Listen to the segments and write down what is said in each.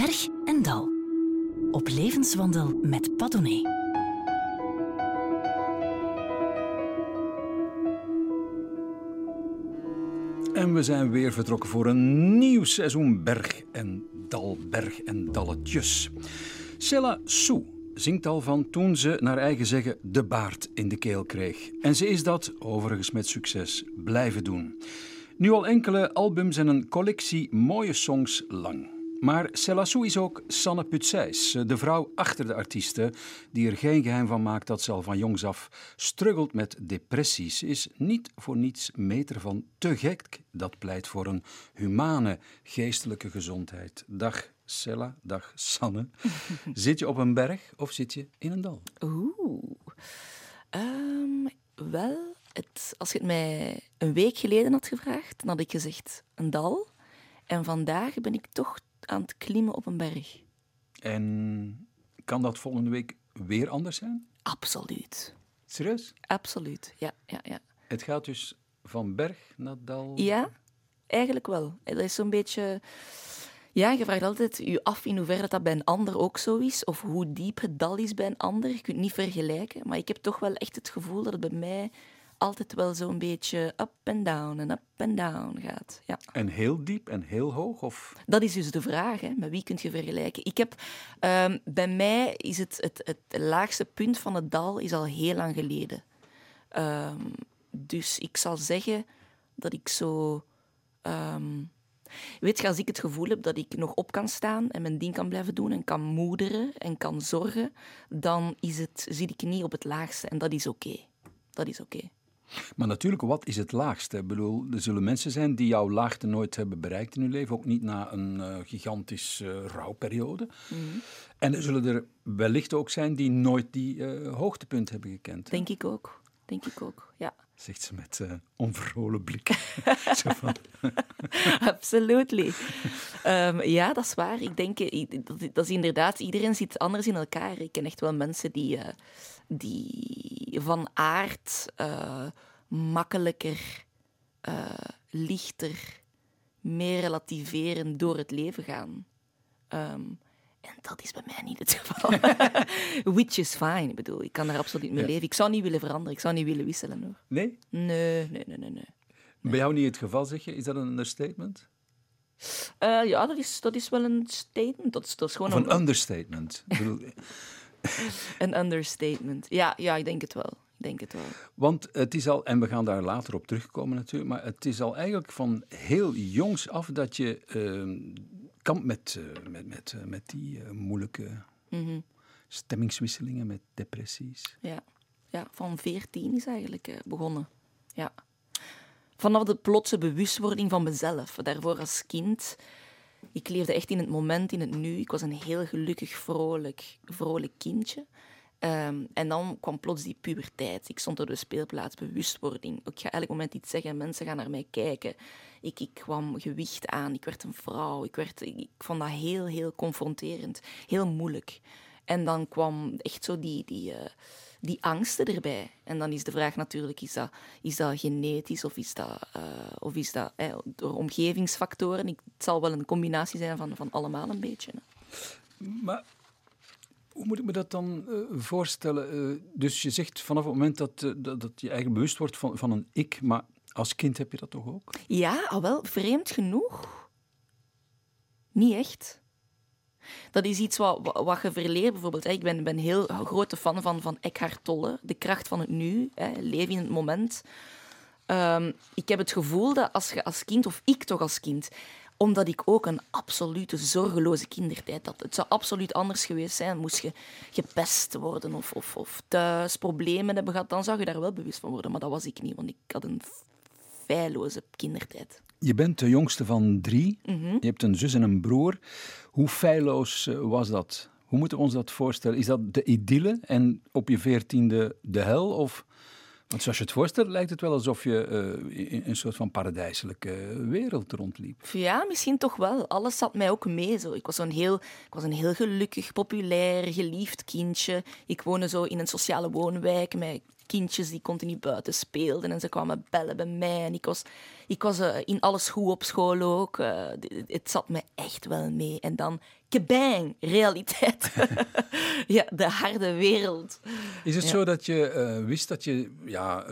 Berg en Dal. Op levenswandel met Padone. En we zijn weer vertrokken voor een nieuw seizoen Berg en Dal, Berg en Dalletjes. Sella Sue zingt al van toen ze naar eigen zeggen de baard in de keel kreeg. En ze is dat, overigens met succes, blijven doen. Nu al enkele albums en een collectie mooie songs lang. Maar Selassou is ook Sanne Putsijs, de vrouw achter de artiesten, die er geen geheim van maakt dat ze al van jongs af struggelt met depressies. Is niet voor niets meter van te gek. Dat pleit voor een humane geestelijke gezondheid. Dag Sella, dag Sanne. zit je op een berg of zit je in een dal? Oeh. Ehm, wel, het, als je het mij een week geleden had gevraagd, dan had ik gezegd een dal. En vandaag ben ik toch aan het klimmen op een berg. En kan dat volgende week weer anders zijn? Absoluut. Serieus? Absoluut, ja, ja, ja. Het gaat dus van berg naar dal? Ja, eigenlijk wel. Dat is zo'n beetje... Ja, je vraagt altijd je af in hoeverre dat bij een ander ook zo is, of hoe diep het dal is bij een ander. Je kunt het niet vergelijken, maar ik heb toch wel echt het gevoel dat het bij mij altijd wel zo'n beetje up en down en up en down gaat. Ja. En heel diep en heel hoog? Of? Dat is dus de vraag, hè. met wie kun je vergelijken? Ik heb, um, bij mij is het, het, het laagste punt van het dal is al heel lang geleden. Um, dus ik zal zeggen dat ik zo... Um, Weet je, als ik het gevoel heb dat ik nog op kan staan en mijn ding kan blijven doen en kan moederen en kan zorgen, dan is het, zit ik niet op het laagste en dat is oké. Dat is oké. Maar natuurlijk, wat is het laagste? Ik bedoel, er zullen mensen zijn die jouw laagte nooit hebben bereikt in hun leven, ook niet na een uh, gigantische uh, rouwperiode. Mhm. En er zullen er wellicht ook zijn die nooit die uh, hoogtepunt hebben gekend. Denk ik ook. Denk ik ook, ja. Zegt ze met uh, onverholen blik. van... Absolutely. Um, ja, dat is waar. Ik denk, dat, dat is inderdaad, iedereen zit anders in elkaar. Ik ken echt wel mensen die, die van aard uh, makkelijker, lichter, meer relativerend door het leven gaan. Um, en dat is bij mij niet het geval. Which is fine. Ik bedoel, ik kan daar absoluut mee ja. leven. Ik zou niet willen veranderen. Ik zou niet willen wisselen. Hoor. Nee? Nee, nee, nee, nee. nee. Bij jou niet het geval, zeg je? Is dat een understatement? Uh, ja, dat is, dat is wel een statement. Dat is, dat is gewoon of een, een understatement. een understatement. Ja, ja, ik denk het wel. Ik denk het wel. Want het is al, en we gaan daar later op terugkomen natuurlijk, maar het is al eigenlijk van heel jongs af dat je uh, kampt met, uh, met, met, uh, met die uh, moeilijke mm -hmm. stemmingswisselingen, met depressies. Ja, ja van veertien is eigenlijk begonnen. Ja. Vanaf de plotse bewustwording van mezelf. Daarvoor als kind, ik leefde echt in het moment, in het nu. Ik was een heel gelukkig, vrolijk, vrolijk kindje. Um, en dan kwam plots die puberteit. Ik stond op de speelplaats, bewustwording. Ik ga elk moment iets zeggen, mensen gaan naar mij kijken. Ik, ik kwam gewicht aan, ik werd een vrouw. Ik, werd, ik, vond dat heel, heel confronterend, heel moeilijk. En dan kwam echt zo die, die, uh, die angsten erbij. En dan is de vraag natuurlijk, is dat, is dat genetisch of is dat, uh, of is dat eh, door omgevingsfactoren? Ik, het zal wel een combinatie zijn van, van allemaal een beetje. Hè. Maar hoe moet ik me dat dan uh, voorstellen? Uh, dus je zegt vanaf het moment dat, uh, dat, dat, je eigen bewust wordt van, van een ik, maar als kind heb je dat toch ook? Ja, al wel, vreemd genoeg. Niet echt. Dat is iets wat, wat je verleert bijvoorbeeld. Ik ben, ben heel grote fan van, van Eckhart Tolle, de kracht van het nu, hè, leven in het moment. Um, ik heb het gevoel dat als je als kind, of ik toch als kind, omdat ik ook een absolute zorgeloze kindertijd had. Het zou absoluut anders geweest zijn. Moest je gepest worden of, of, of thuis problemen hebben gehad, dan zou je daar wel bewust van worden. Maar dat was ik niet, want ik had een feilloze kindertijd. Je bent de jongste van drie. Mm -hmm. Je hebt een zus en een broer. Hoe feilloos was dat? Hoe moeten we ons dat voorstellen? Is dat de idylle en op je veertiende de hel? Of... Want zoals je het voorstelt, lijkt het wel alsof je uh, in een soort van paradijselijke wereld rondliep. Ja, misschien toch wel. Alles zat mij ook mee. Zo. Ik, was een heel, ik was een heel gelukkig, populair, geliefd kindje. Ik woonde zo in een sociale woonwijk met kindjes die continu buiten speelden. En ze kwamen bellen bij mij. En ik was, ik was eh, in alles goed op school ook. Uh, het zat me echt wel mee. En dan, kebang, realiteit. ja, de harde wereld. Is het zo dat je uh, wist dat je ja,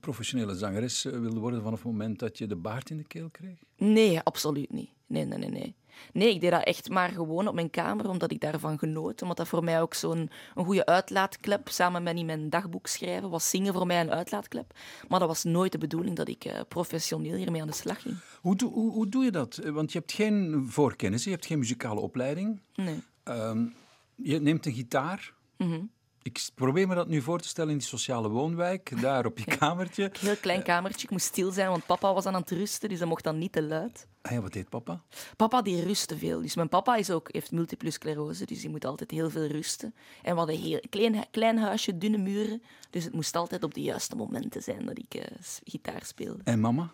professionele zangeres wilde worden vanaf het moment dat je de baard in de keel kreeg? Nee, absoluut niet. Nee, nee, nee, nee. Nee, ik deed dat echt maar gewoon op mijn kamer, omdat ik daarvan genoot. Omdat dat voor mij ook zo'n een goede uitlaatklep, samen met in mijn dagboek schrijven, was zingen voor mij een uitlaatklep. Maar dat was nooit de bedoeling dat ik uh, professioneel hiermee aan de slag ging. Hoe, doe, hoe, hoe, doe je dat? Want je hebt geen voorkennis, je hebt geen muzikale opleiding. Nee. Um, je neemt een gitaar. Mm ik probeer me dat nu voor te stellen in die sociale woonwijk, daar op je kamertje. Een heel klein kamertje. Ik moest stil zijn, want papa was aan het rusten, dus dat mocht dan niet te luid. Ah ja, wat deed papa? Papa die rustte veel. Dus mijn papa is ook, heeft multiple sclerose, dus die moet altijd heel veel rusten. En we hadden een heel klein, klein huisje, dunne muren. Dus het moest altijd op de juiste momenten zijn dat ik uh, gitaar speelde. En mama?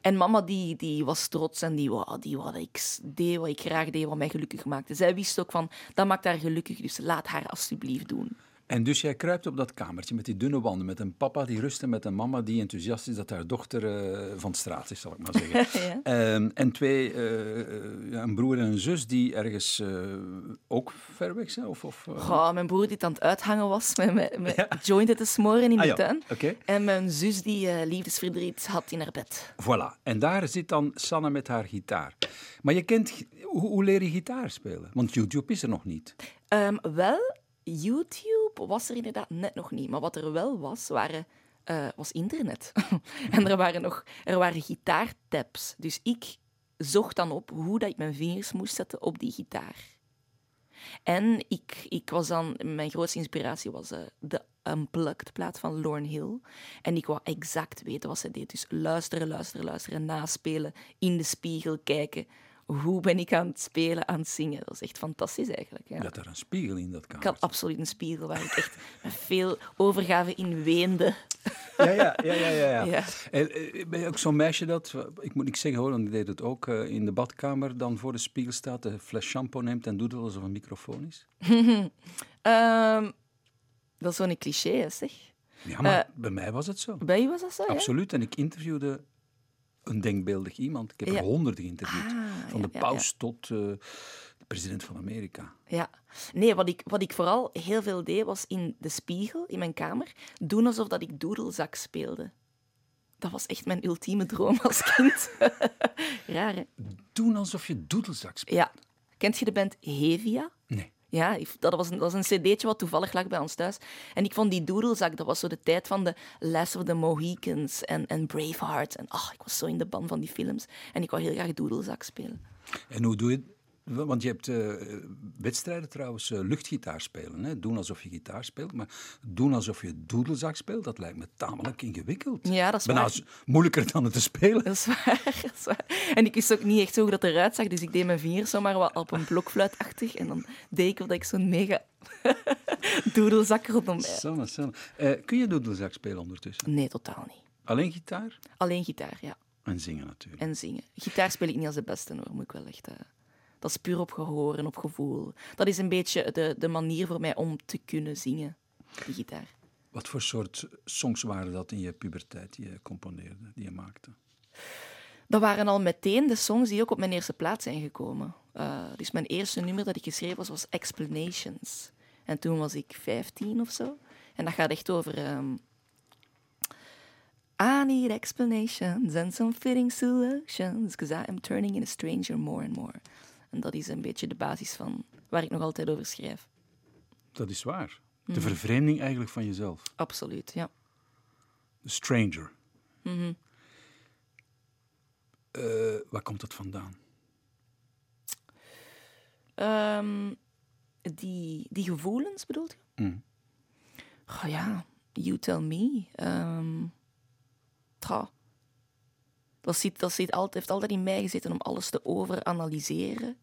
En mama die, die was trots en die die wou dat ik deed wat ik graag deed, wat mij gelukkig maakte. Zij wist ook van, dat maakt haar gelukkig, dus laat haar alsjeblieft doen. En dus jij kruipt op dat kamertje met die dunne wanden, met een papa die rust en met een mama die enthousiast is dat haar dochter uh, van straat is, zal ik maar zeggen. ja. um, en twee, uh, een broer en een zus die ergens uh, ook ver weg zijn? Of, of, Goh, mijn broer die aan het uithangen was met, met, met ja. jointen te smoren in ah, de ja. tuin. Okay. En mijn zus die liefdesverdriet had in haar bed. Voilà. En daar zit dan Sanne met haar gitaar. Maar je kent, hoe, hoe leer je gitaar spelen? Want YouTube is er nog niet. Um, wel, YouTube was er inderdaad net nog niet. Maar wat er wel was, waren, uh, was internet. en er waren, nog, er waren gitaartabs. Dus ik zocht dan op hoe dat ik mijn vingers moest zetten op die gitaar. En ik, ik was dan, mijn grootste inspiratie was uh, de Unplugged plaat van Lorne Hill. En ik wou exact weten wat ze deed. Dus luisteren, luisteren, luisteren, naspelen, in de spiegel kijken hoe ben ik aan het spelen, aan het zingen. Dat is echt fantastisch eigenlijk. Ja. Je had daar een spiegel in dat kamer. Ik had absoluut een spiegel waar ik echt met veel overgave in weende. Ja, ja, ja. ja, ja. En, eh, ben je ook zo'n meisje dat, ik moet niks zeggen hoor, want ik deed het ook, uh, in de badkamer dan voor de spiegel staat, de fles shampoo neemt en doet het alsof een microfoon is? um, dat is zo'n cliché, zeg. Ja, maar uh, bij mij was het zo. Bij je was dat zo, Absoluut. En ik interviewde een denkbeeldig iemand. Ik heb er honderden geïnterviewd. Ah, van de paus tot eh, de president van Amerika. Ja. Nee, wat ik, wat ik vooral heel veel deed, was in de spiegel, in mijn kamer, doen alsof dat ik doedelzak speelde. Dat was echt mijn ultieme droom als kind. Raar, hè? Doen alsof je doedelzak speelt. Ja. Kent je de band Hevia? Ja, dat was, een, dat was een cd'tje wat toevallig lag bij ons thuis. En ik vond die doedelzak, dat was zo de tijd van de Last of the Mohicans en, en Braveheart. En ik was zo in de ban van die films. En ik wou heel graag doedelzak spelen. En hoe doe je? Want je hebt eh, wedstrijden trouwens, eh, luchtgitaar spelen. Hè? Doen alsof je gitaar speelt, maar doen alsof je doedelzak speelt, dat lijkt me tamelijk ingewikkeld. Ja, dat is Bijna waar. moeilijker dan het te spelen. Dat is waar, dat is waar. En ik wist ook niet echt zo hoe dat eruit zag, dus ik deed mijn vingers zomaar wat op een blokfluitachtig. En dan deed ik dat ik zo'n mega doedelzak rondom mij had. Sanne, Sanne. Eh, kun je doedelzak spelen ondertussen? Nee, totaal niet. Alleen gitaar? Alleen gitaar, ja. En zingen natuurlijk. En zingen. Gitaar speel ik niet als de beste hoor, moet ik wel echt. Dat is puur op gehoor en op gevoel. Dat is een beetje de, de manier voor mij om te kunnen zingen, die gitaar. Wat voor soort songs waren dat in je puberteit die je componeerde, die je maakte? Dat waren al meteen de songs die ook op mijn eerste plaats zijn gekomen. Eh, dus mijn eerste nummer dat ik geschreven was, was Explanations. En toen was ik 15 of zo. En dat gaat echt over. ehm, I need explanations and some fitting solutions, because I am turning in a stranger more and more. En dat is een beetje de basis van waar ik nog altijd over schrijf. Dat is waar. Mhm. De vervreemding eigenlijk van jezelf. Absoluut, ja. The stranger. Mhm. Eh, waar komt dat vandaan? Ehm, die, die gevoelens bedoelt je? Mm. Oh ja, you tell me. Goh. Dat, zit, dat altijd, heeft altijd in mij gezeten om alles te overanalyseren.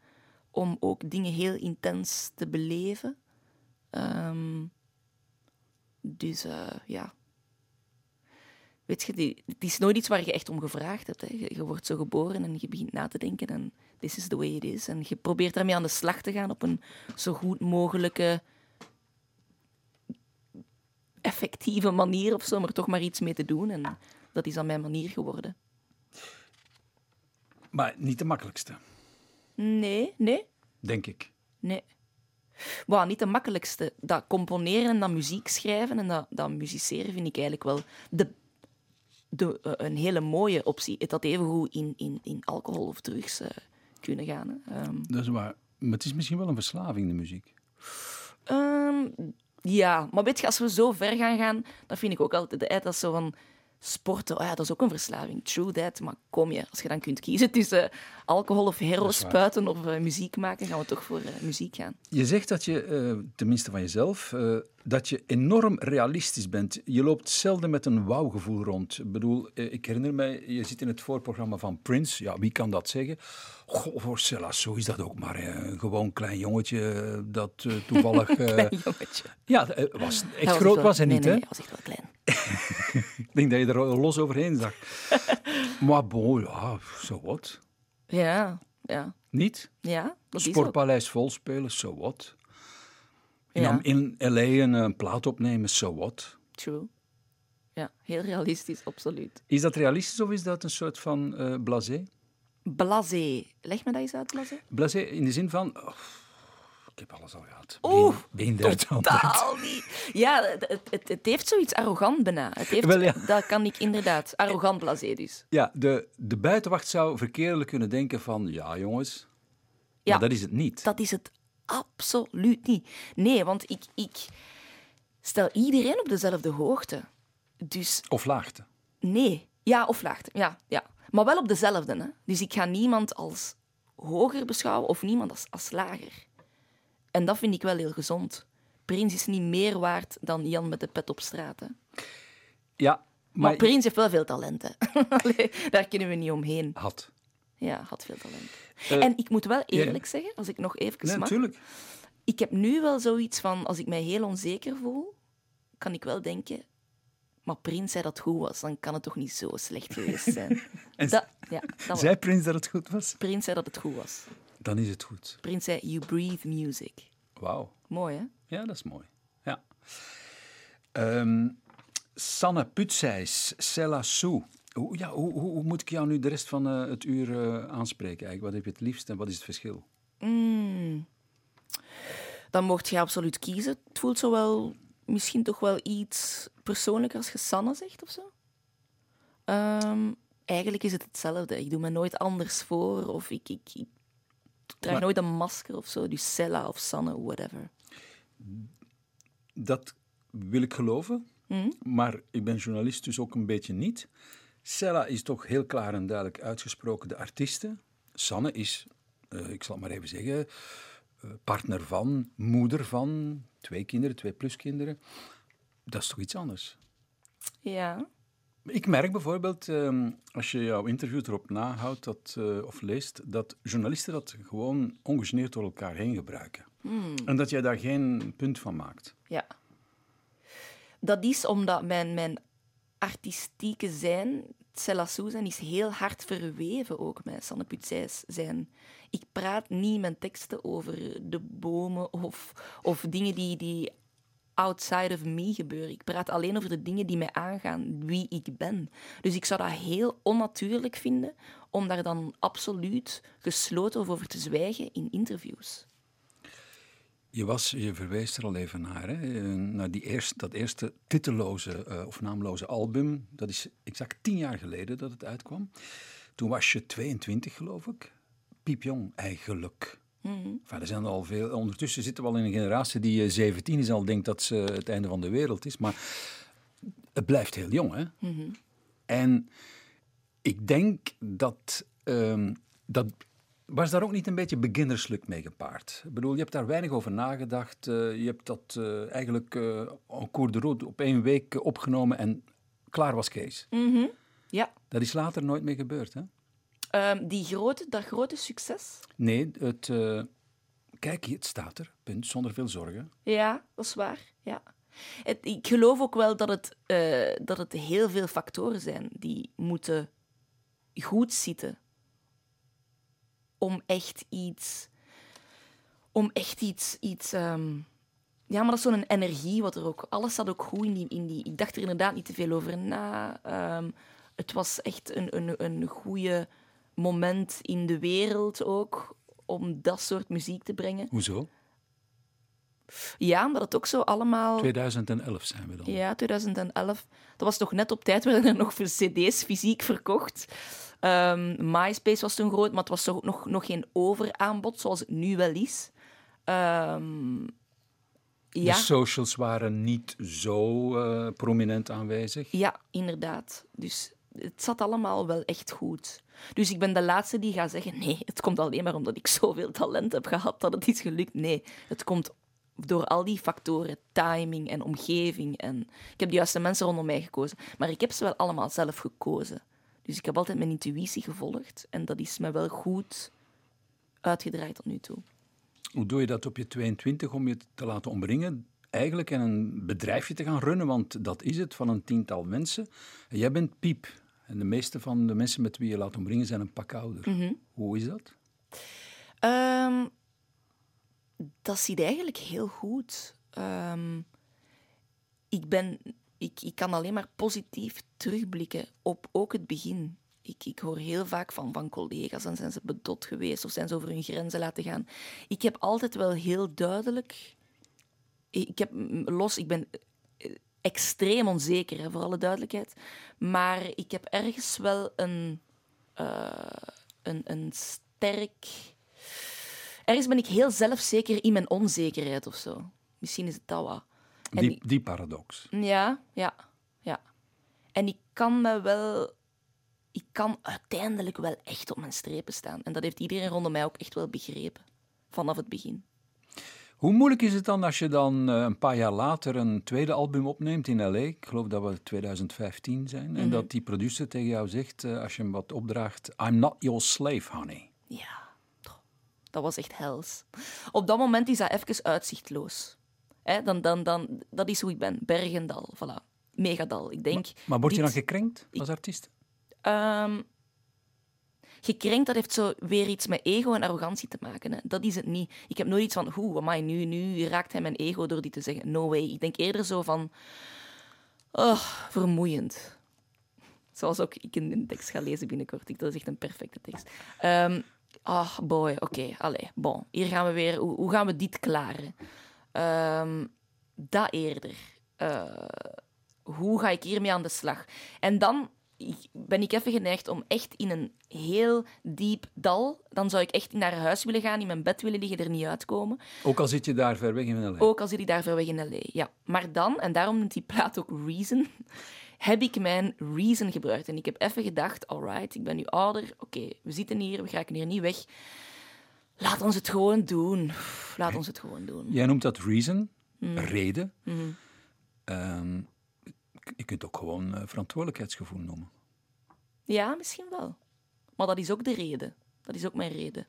Om ook dingen heel intens te beleven. Ehm, dus eh, ja. Weet je, die- het is nooit iets waar je echt om gevraagd hebt. Hè. Je, wordt zo geboren en je begint na te denken en this is the way it is. En je probeert daarmee aan de slag te gaan op een zo goed mogelijke effectieve manier of zo, maar toch maar iets mee te doen. En dat is dan mijn manier geworden. Maar niet de makkelijkste, Nee, nee, denk ik. nee. Wow, niet de makkelijkste. Dat componeren en dat muziek schrijven en dat, dat musiceren vind ik eigenlijk wel de, de, eh, een hele mooie optie. Het had evengoed in, in, in alcohol of drugs eh, kunnen gaan. Ehm, Dat is waar. Maar het is misschien wel een verslaving, de muziek. Ehm, ja, maar weet je, als we zo ver gaan gaan, dan vind ik ook altijd hè, dat zo van sporten. Oh ja, dat is ook een verslaving. True that. Maar kom je, als je dan kunt kiezen tussen alcohol of hero spuiten of eh, muziek maken, gaan we toch voor eh, muziek gaan. Je zegt dat je, eh, tenminste van jezelf, dat je enorm realistisch bent. Je loopt zelden met een wauwgevoel rond. Ik bedoel, eh, ik herinner mij, je zit in het voorprogramma van Prince. Ja, wie kan dat zeggen? Goh, voor Cella, zo is dat ook maar. hè. Gewoon klein jongetje eh, dat eh, toevallig... eh, Klein jongetje. ja, was, echt was groot wel- was hij nee, niet, nee, hè? Nee, was echt wel klein. Ik denk dat je er los overheen zag. maar bon, ja, zo wat. Ja, ja, Niet? ja. Dat. Sportpaleis vol spelen, so what? In, Ja. In L.A. een eh, plaat opnemen, so what? True. Ja, heel realistisch, absoluut. Is dat realistisch of is dat een soort van eh blasé? Blasé. Leg me dat eens uit, blasé. Blasé in de zin van... oh, ik heb alles al gehad. Oeh, Been. Totaal niet. Ja, het, het, het, heeft zoiets arrogant bijna. Het heeft, Wel, ja. Dat kan ik inderdaad. Arrogant blasé dus. Ja, de, de buitenwacht zou verkeerdelijk kunnen denken van... Ja, jongens, Ja. maar dat is het niet. Dat is het absoluut niet. Nee, want ik, ik stel iedereen op dezelfde hoogte. Dus Of laagte. nee. Ja, of laagte. Ja, ja. Maar wel op dezelfde. Hè? Dus ik ga niemand als hoger beschouwen of niemand als, als lager. En dat vind ik wel heel gezond. Prins is niet meer waard dan Jan met de pet op straat. Hè? Ja, Maar, maar... Prins heeft wel veel talent. Hè? Allee, daar kunnen we niet omheen. Had. Ja, had veel talent. Eh, en ik moet wel eerlijk zeggen, als ik nog even Nee, mag... natuurlijk. Ik heb nu wel zoiets van, als ik mij heel onzeker voel, kan ik wel denken... Maar Prins zei dat het goed was, dan kan het toch niet zo slecht geweest zijn. En dat, ja, dat. Zei Prins dat het goed was? Prins zei dat het goed was. Dan is het goed. Prins zei, you breathe music. Wauw. Mooi, hè? Ja, dat is mooi. Ja. Ehm, Sanne Putsijs, Sella Sou. Hoe, ja, hoe, hoe, moet ik jou nu de rest van eh, het uur eh, aanspreken? Eigenlijk? Wat heb je het liefst en wat is het verschil? Mm. Dan mocht je absoluut kiezen. Het voelt zo wel, misschien toch wel iets persoonlijker als je Sanne zegt of zo. Ehm, eigenlijk is het hetzelfde. Ik doe me nooit anders voor of ik, ik, ik draag Maar- nooit een masker of zo. Dus Sella of Sanne, whatever. Dat wil ik geloven, maar ik ben journalist, dus ook een beetje niet. Sella is toch heel klaar en duidelijk uitgesproken de artieste. Sanne is, eh, ik zal het maar even zeggen, eh, partner van, moeder van, twee kinderen, twee pluskinderen. Dat is toch iets anders? Ja. Ik merk bijvoorbeeld, ehm, als je jouw interview erop nahoudt dat, eh, of leest, dat journalisten dat gewoon ongegeneerd door elkaar heen gebruiken. En dat jij daar geen punt van maakt. Ja. Dat is omdat mijn, mijn artistieke zijn, Celassou zijn, is heel hard verweven ook met Sanne Putsijs zijn. Ik praat niet mijn teksten over de bomen of, of dingen die, die outside of me gebeuren. Ik praat alleen over de dingen die mij aangaan, wie ik ben. Dus ik zou dat heel onnatuurlijk vinden om daar dan absoluut gesloten over te zwijgen in interviews. Je, was, je verwees er al even naar, hè? eh, naar die eerste, dat eerste titelloze eh, of naamloze album. Dat is exact tien jaar geleden dat het uitkwam. Toen was je 22, geloof ik. Piepjong, eigenlijk. Enfin, er zijn al veel, ondertussen zitten we al in een generatie die eh, 17 is al denkt dat ze het einde van de wereld is. Maar het blijft heel jong, hè? En ik denk dat, ehm, dat. Was daar ook niet een beetje beginnerslijk mee gepaard? Ik bedoel, je hebt daar weinig over nagedacht. eh, je hebt dat eh, eigenlijk eh en cours de route op één week opgenomen en klaar was Kees. Ja. Dat is later nooit meer gebeurd, hè? Ehm, die grote, dat grote succes, Nee, het. kijk, het staat er. Punt, zonder veel zorgen. Ja, dat is waar. Ja. Het, ik geloof ook wel dat het, dat het heel veel factoren zijn die moeten goed zitten om echt iets, om echt iets, iets, ehm, ja, maar dat is zo'n energie wat er ook... Alles zat ook goed in die, in die... Ik dacht er inderdaad niet te veel over na. Ehm, het was echt een, een, een goede moment in de wereld ook om dat soort muziek te brengen. Hoezo? Ja, omdat het ook zo allemaal... 2011 zijn we dan. Ja, 2011. Dat was toch net op tijd, werden er nog voor cd's fysiek verkocht. Ehm, MySpace was toen groot, maar het was toch nog, nog geen overaanbod, zoals het nu wel is. Ehm, ja. De socials waren niet zo eh, prominent aanwezig. Ja, inderdaad. Dus het zat allemaal wel echt goed. Dus ik ben de laatste die gaat zeggen: nee, het komt alleen maar omdat ik zoveel talent heb gehad dat het is gelukt. Nee, het komt door al die factoren, timing en omgeving. En ik heb de juiste mensen rondom mij gekozen. Maar ik heb ze wel allemaal zelf gekozen. Dus ik heb altijd mijn intuïtie gevolgd. En dat is me wel goed uitgedraaid tot nu toe. Hoe doe je dat op je 22 om je te laten omringen? Eigenlijk in een bedrijfje te gaan runnen, want dat is het, van een tiental mensen. En jij bent piep. En de meeste van de mensen met wie je laat omringen zijn een pak ouder. Mhm. Hoe is dat? Ehm, dat ziet eigenlijk heel goed. Ehm, ik, ben, ik, ik kan alleen maar positief terugblikken op ook het begin. Ik, ik hoor heel vaak van, van collega's en zijn ze bedot geweest of zijn ze over hun grenzen laten gaan. Ik heb altijd wel heel duidelijk. Ik heb los, ik ben eh, extreem onzeker, hè, voor alle duidelijkheid. Maar ik heb ergens wel een, eh, een, een sterk. Ergens ben ik heel zelfzeker in mijn onzekerheid of zo. Misschien is het dat wat. En Die, die paradox. ja, ja, ja. En ik kan me wel... Ik kan uiteindelijk wel echt op mijn strepen staan. En dat heeft iedereen rondom mij ook echt wel begrepen. Vanaf het begin. Hoe moeilijk is het dan als je dan eh, een paar jaar later een tweede album opneemt in L.A.? Ik geloof dat we 2015 zijn. Mhm. En dat die producer tegen jou zegt, eh, als je hem wat opdraagt... I'm not your slave, honey. Ja. Dat was echt hels. Op dat moment is dat even uitzichtloos. Hè, dan, dan, dan, dat is hoe ik ben. Bergendal, voilà. Megadal. Ik denk... Maar word je dit- dan gekrenkt als artiest? Ehm, gekrenkt, dat heeft zo weer iets met ego en arrogantie te maken. Hè. Dat is het niet. Ik heb nooit iets van, hoe, amai, nu, nu raakt hij mijn ego door die te zeggen. No way. Ik denk eerder zo van, oh, vermoeiend. Zoals ook ik in een tekst ga lezen binnenkort. Ik- Dat is echt een perfecte tekst. Ehm Ah, boy, oké, allee, bon. Hier gaan we weer, hoe, hoe gaan we dit klaren? Ehm, dat eerder. Eh, hoe ga ik hiermee aan de slag? En dan ben ik even geneigd om echt in een heel diep dal, dan zou ik echt naar huis willen gaan, in mijn bed willen liggen, er niet uitkomen. Ook al zit je daar ver weg in L.A. Ook al zit ik daar ver weg in L.A. Ja. Maar dan, en daarom noemt die plaat ook Reason, heb ik mijn Reason gebruikt. En ik heb even gedacht, alright, ik ben nu ouder, oké, we zitten hier, we geraken hier niet weg. Laat ons het gewoon doen. Laat ons het gewoon doen. Jij noemt dat reason, Mm. reden. Ehm, je kunt ook gewoon eh, verantwoordelijkheidsgevoel noemen. Ja, misschien wel. Maar dat is ook de reden. Dat is ook mijn reden.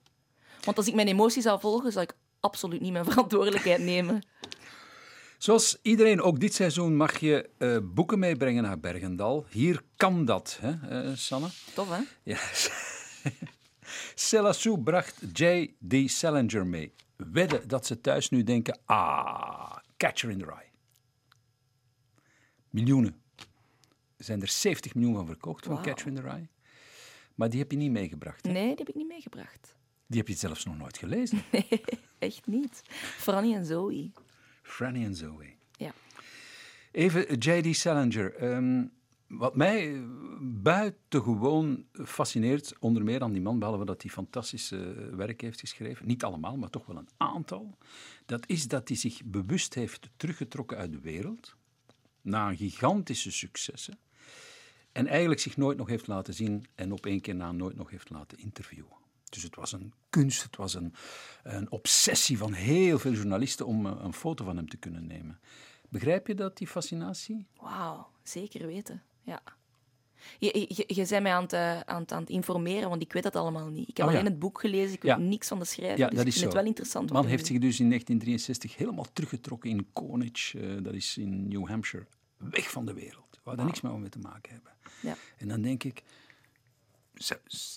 Want als ik mijn emoties zou volgen, zou ik absoluut niet mijn verantwoordelijkheid nemen. Zoals iedereen, ook dit seizoen mag je eh, boeken meebrengen naar Bergendal. Hier kan dat, hè, eh, Sanne? Tof, hè? Ja. Sella Sue bracht J.D. Salinger mee. Wedden dat ze thuis nu denken, ah, Catcher in the Rye. Miljoenen. Er zijn er 70 miljoen van verkocht van. Catcher in the Rye. Maar die heb je niet meegebracht. hè? Nee, die heb ik niet meegebracht. Die heb je zelfs nog nooit gelezen. Nee, echt niet. Franny en Zoe. Franny en Zoe. Ja. Even J.D. Salinger. Ehm, wat mij eh, buitengewoon fascineert, onder meer aan die man, behalve dat hij fantastische eh, werk heeft geschreven, niet allemaal, maar toch wel een aantal, dat is dat hij zich bewust heeft teruggetrokken uit de wereld, na gigantische successen, en eigenlijk zich nooit nog heeft laten zien en op één keer na nooit nog heeft laten interviewen. Dus het was een kunst, het was een, een obsessie van heel veel journalisten om eh, een foto van hem te kunnen nemen. Begrijp je dat, die fascinatie? Wauw, zeker weten. Ja. Je, je, je bent mij aan het, eh, aan, het, aan het informeren, want ik weet dat allemaal niet. Ik heb Oh, ja. alleen het boek gelezen, ik weet Ja. niks van de schrijver, Ja, dus dat ik is vind zo. het wel interessant. De man heeft zich dus in 1963 helemaal teruggetrokken in Conage, eh, dat is in New Hampshire, weg van de wereld. Wou daar niks meer mee te maken hebben. Ja. En dan denk ik,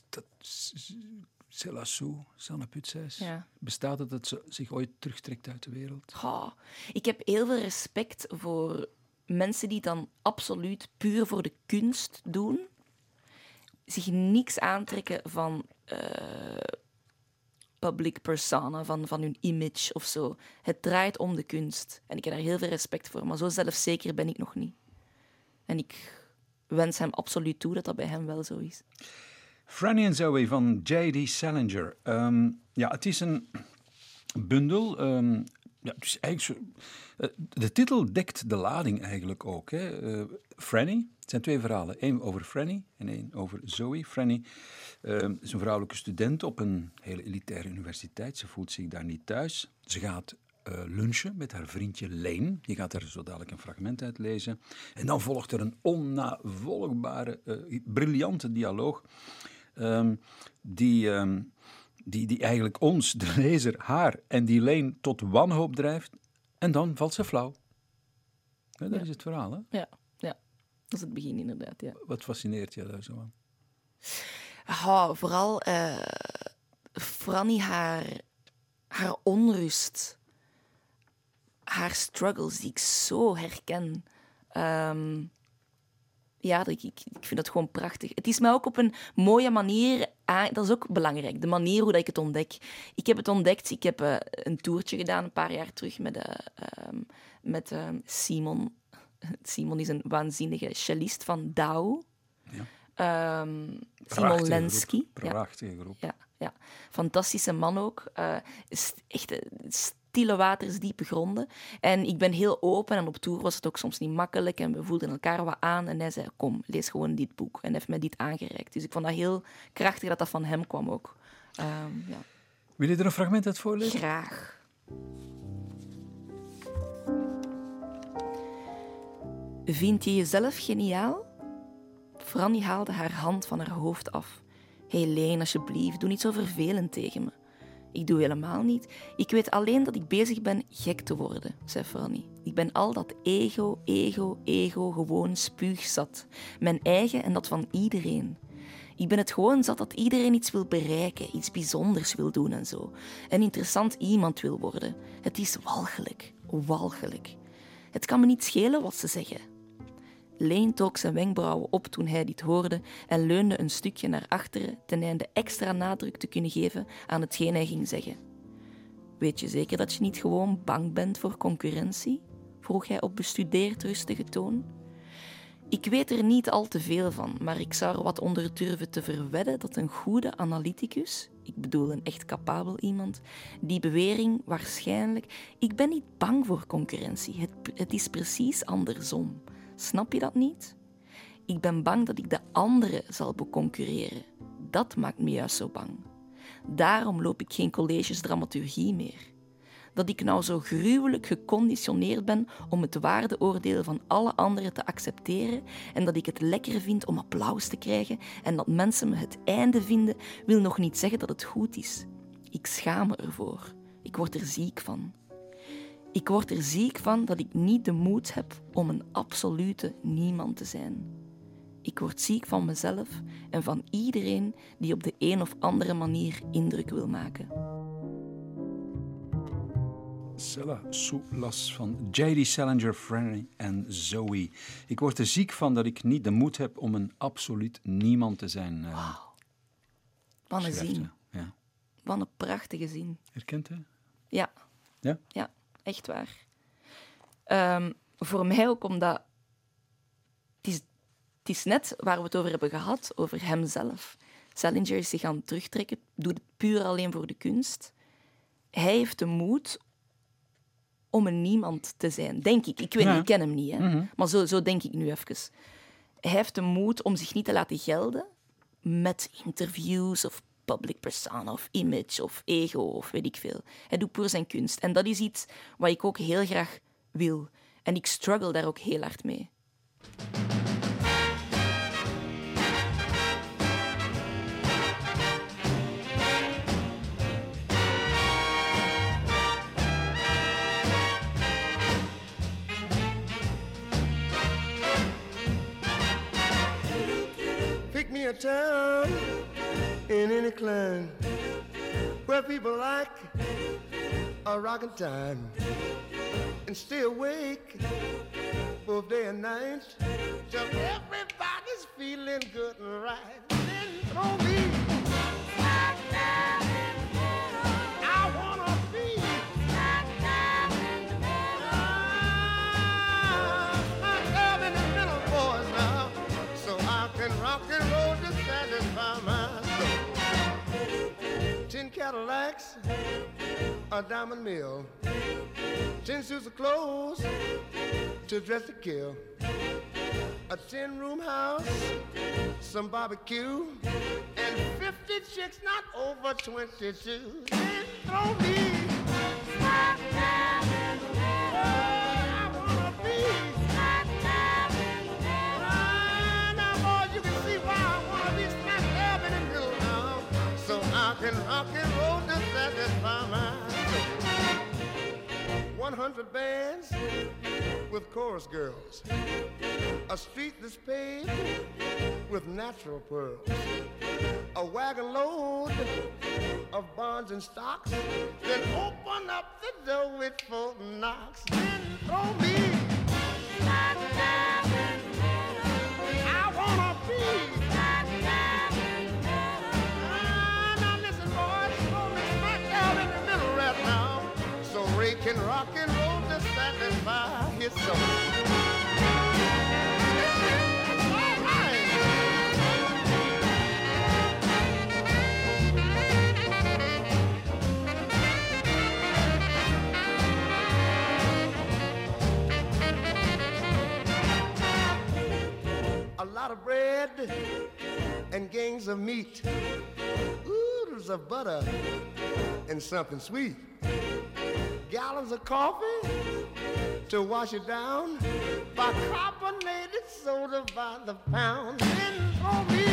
dat, Sue, Sanne Putseis. Ja. Bestaat het dat ze zich ooit terugtrekt uit de wereld? Ik heb heel veel respect voor mensen die het dan absoluut puur voor de kunst doen. Zich niks aantrekken van eh, public persona, van, van hun image of zo. Het draait om de kunst. En ik heb daar heel veel respect voor. Maar zo zelfzeker ben ik nog niet. En ik wens hem absoluut toe dat dat bij hem wel zo is. Franny en Zoe van J.D. Salinger. Ehm, ja, het is een bundel. ehm, ja, is eigenlijk zo, eh, de titel dekt de lading eigenlijk ook. Hè. Eh, Franny, het zijn twee verhalen. Eén over Franny en één over Zoe. Franny ehm, is een vrouwelijke student op een hele elitaire universiteit. Ze voelt zich daar niet thuis. Ze gaat eh, lunchen met haar vriendje Leen. Je gaat er zo dadelijk een fragment uit lezen. En dan volgt er een onnavolgbare, briljante dialoog. Ehm, die, ehm, die, die eigenlijk ons, de lezer, haar en die Leen tot wanhoop drijft. En dan valt ze flauw. Ja, dat Ja. is het verhaal, hè? Ja, ja. Dat is het begin inderdaad, ja. Wat fascineert je daar zo aan? Vooral eh Franny, haar, haar onrust, haar struggles, die ik zo herken. Ehm, ja, ik, vind dat gewoon prachtig. Het is mij ook op een mooie manier, dat is ook belangrijk, de manier hoe dat ik het ontdek. Ik heb het ontdekt, ik heb eh, een toertje gedaan een paar jaar terug met, eh, ehm, met ehm, Simon. Simon is een waanzinnige cellist van Douw. Ja. Ehm, Simon Prachtige Lensky. groep, Ja, Prachtige groep. ja, ja. Fantastische man ook. Is echt waters, diepe gronden. En ik ben heel open en op tour was het ook soms niet makkelijk en we voelden elkaar wat aan. En hij zei, kom, lees gewoon dit boek. En heeft mij dit aangereikt. Dus ik vond dat heel krachtig dat dat van hem kwam ook. Ehm, ja. Wil je er een fragment uit voorlezen? Graag. Vind je jezelf geniaal? Franny haalde haar hand van haar hoofd af. Hé Leen, alsjeblieft, doe niet zo vervelend tegen me. Ik doe helemaal niet. Ik weet alleen dat ik bezig ben gek te worden, zei Franny. Ik ben al dat ego, ego, ego gewoon spuugzat. Mijn eigen en dat van iedereen. Ik ben het gewoon zat dat iedereen iets wil bereiken, iets bijzonders wil doen en zo. Een interessant iemand wil worden. Het is walgelijk, walgelijk. Het kan me niet schelen wat ze zeggen. Leen took zijn wenkbrauwen op toen hij dit hoorde en leunde een stukje naar achteren ten einde extra nadruk te kunnen geven aan hetgeen hij ging zeggen. Weet je zeker dat je niet gewoon bang bent voor concurrentie? vroeg hij op bestudeerd rustige toon. Ik weet er niet al te veel van, maar ik zou er wat onder durven te verwedden dat een goede analyticus, ik bedoel een echt capabel iemand, die bewering waarschijnlijk. Ik ben niet bang voor concurrentie, het is precies andersom. Snap je dat niet? Ik ben bang dat ik de anderen zal beconcurreren. Dat maakt me juist zo bang. Daarom loop ik geen colleges dramaturgie meer. Dat ik nou zo gruwelijk geconditioneerd ben om het waardeoordeel van alle anderen te accepteren en dat ik het lekker vind om applaus te krijgen en dat mensen me het einde vinden, wil nog niet zeggen dat het goed is. Ik schaam me ervoor. Ik word er ziek van. Ik word er ziek van dat ik niet de moed heb om een absolute niemand te zijn. Ik word ziek van mezelf en van iedereen die op de een of andere manier indruk wil maken. Sella Soulas van J.D. Salinger, Franny en Zoe. Ik word er ziek van dat ik niet de moed heb om een absoluut niemand te zijn. eh, Wat een zin. Ja. Wat een prachtige zin. Herkent hè? Ja, Ja? ja, echt waar. Ehm, voor mij ook omdat... Het is, het is net waar we het over hebben gehad, over hemzelf. Salinger is zich aan het terugtrekken, doet het puur alleen voor de kunst. Hij heeft de moed om een niemand te zijn, denk ik. Ik weet Ja. ik ken hem niet, hè. maar zo, zo denk ik nu even. Hij heeft de moed om zich niet te laten gelden met interviews of public persona of image of ego of weet ik veel. Hij doet puur zijn kunst. En dat is iets wat ik ook heel graag wil. En ik struggle daar ook heel hard mee. Pick me a town in any clime where people like a rockin' time and stay awake both day and night till everybody's feeling good and right. Then throw me. Cadillacs, a diamond mill, ten suits of clothes to dress to kill, a ten room house, some barbecue, and fifty chicks not over twenty-two. Then throw me. Rock and roll to satisfy my soul. 100 bands with chorus girls, a street that's paved with natural pearls, a wagon load of bonds and stocks, then open up the door with four knocks, then throw me. I can rock and roll to satisfy his soul. A lot of bread and gangs of meat, oodles of butter and something sweet, gallons of coffee to wash it down, by bicarbonated soda by the pound. For oh, me,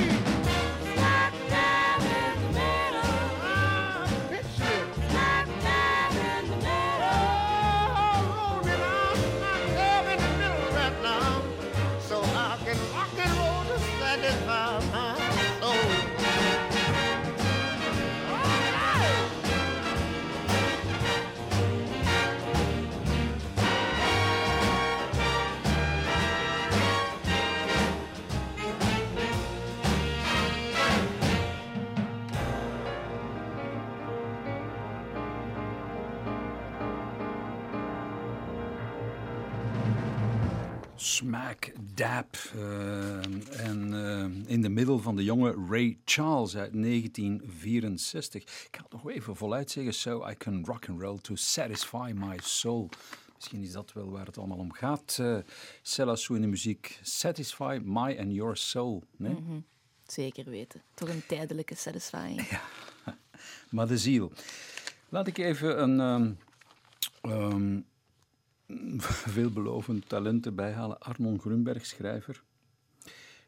Smack Dab. eh, en eh, in de middel van de jonge Ray Charles uit 1964. Ik ga het nog even voluit zeggen. So I can rock and roll to satisfy my soul. Misschien is dat wel waar het allemaal om gaat. Uh, Sella Sue in de muziek. Satisfy my and your soul. Nee? Zeker weten. Toch een tijdelijke satisfying. Maar de ziel. Laat ik even een ehm, ehm, veelbelovend talent erbij halen. Arnon Grunberg, schrijver.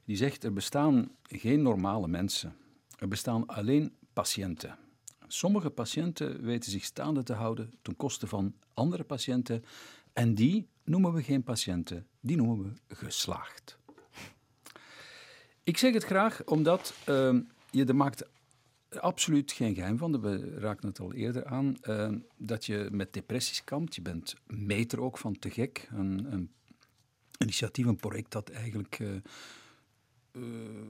Die zegt, er bestaan geen normale mensen. Er bestaan alleen patiënten. Sommige patiënten weten zich staande te houden ten koste van andere patiënten. En die noemen we geen patiënten, die noemen we geslaagd. Ik zeg het graag omdat ehm, je er maakt absoluut geen geheim van. We raakten het al eerder aan. eh, dat je met depressies kampt. Je bent meter ook van Te Gek. Een, een initiatief, een project dat eigenlijk eh, eh,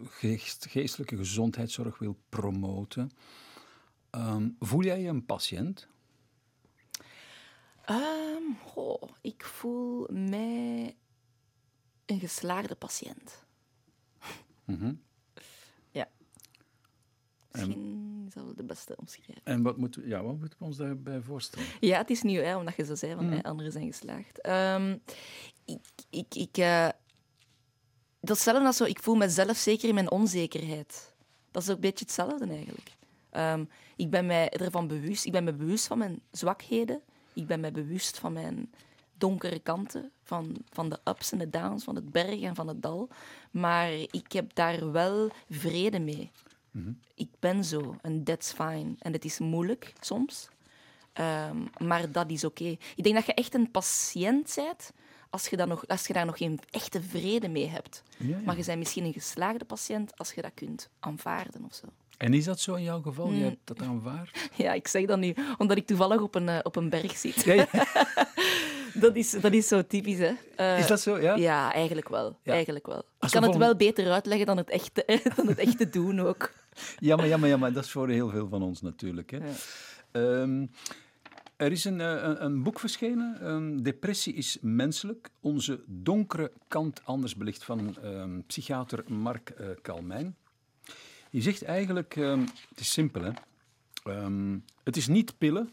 geest- geestelijke gezondheidszorg wil promoten. Ehm, voel jij je een patiënt? Ehm, goh, ik voel mij een geslaagde patiënt. Ja. Misschien is dat wel de beste omschrijving. En wat moeten we, ja, wat moeten we ons daarbij voorstellen? Ja, het is nieuw, hè, omdat je zo zei, van eh, anderen zijn geslaagd. Ehm, ik, ik, ik, eh, dat is zo, ik voel mezelf zeker in mijn onzekerheid. Dat is ook een beetje hetzelfde eigenlijk. Ehm, ik ben mij ervan bewust, ik ben me bewust van mijn zwakheden. Ik ben me bewust van mijn donkere kanten, van, van de ups en de downs, van het berg en van het dal. Maar ik heb daar wel vrede mee. Ik ben zo en that's fine. En het is moeilijk soms. Ehm, maar dat is oké. Ik denk dat je echt een patiënt bent als je, nog, als je daar nog geen echte vrede mee hebt. Ja, ja. Maar je bent misschien een geslaagde patiënt als je dat kunt aanvaarden of zo. En is dat zo in jouw geval? Je hebt dat aanvaard? Ja, ik zeg dat nu omdat ik toevallig op een, eh, op een berg zit. Ja. Dat, is, dat is zo typisch, hè? Eh, Is dat zo? Ja? Ja, eigenlijk wel. Eigenlijk wel. Ik kan het wel beter uitleggen dan het echte, dan het echte doen ook. Jammer, jammer, jammer. Dat is voor heel veel van ons natuurlijk. Hè. Ja. Ehm, er is een, eh, een, een boek verschenen, ehm, Depressie is menselijk, onze donkere kant anders belicht, van ehm, psychiater Mark eh Kalmijn. Die zegt eigenlijk, het is simpel hè, het is niet pillen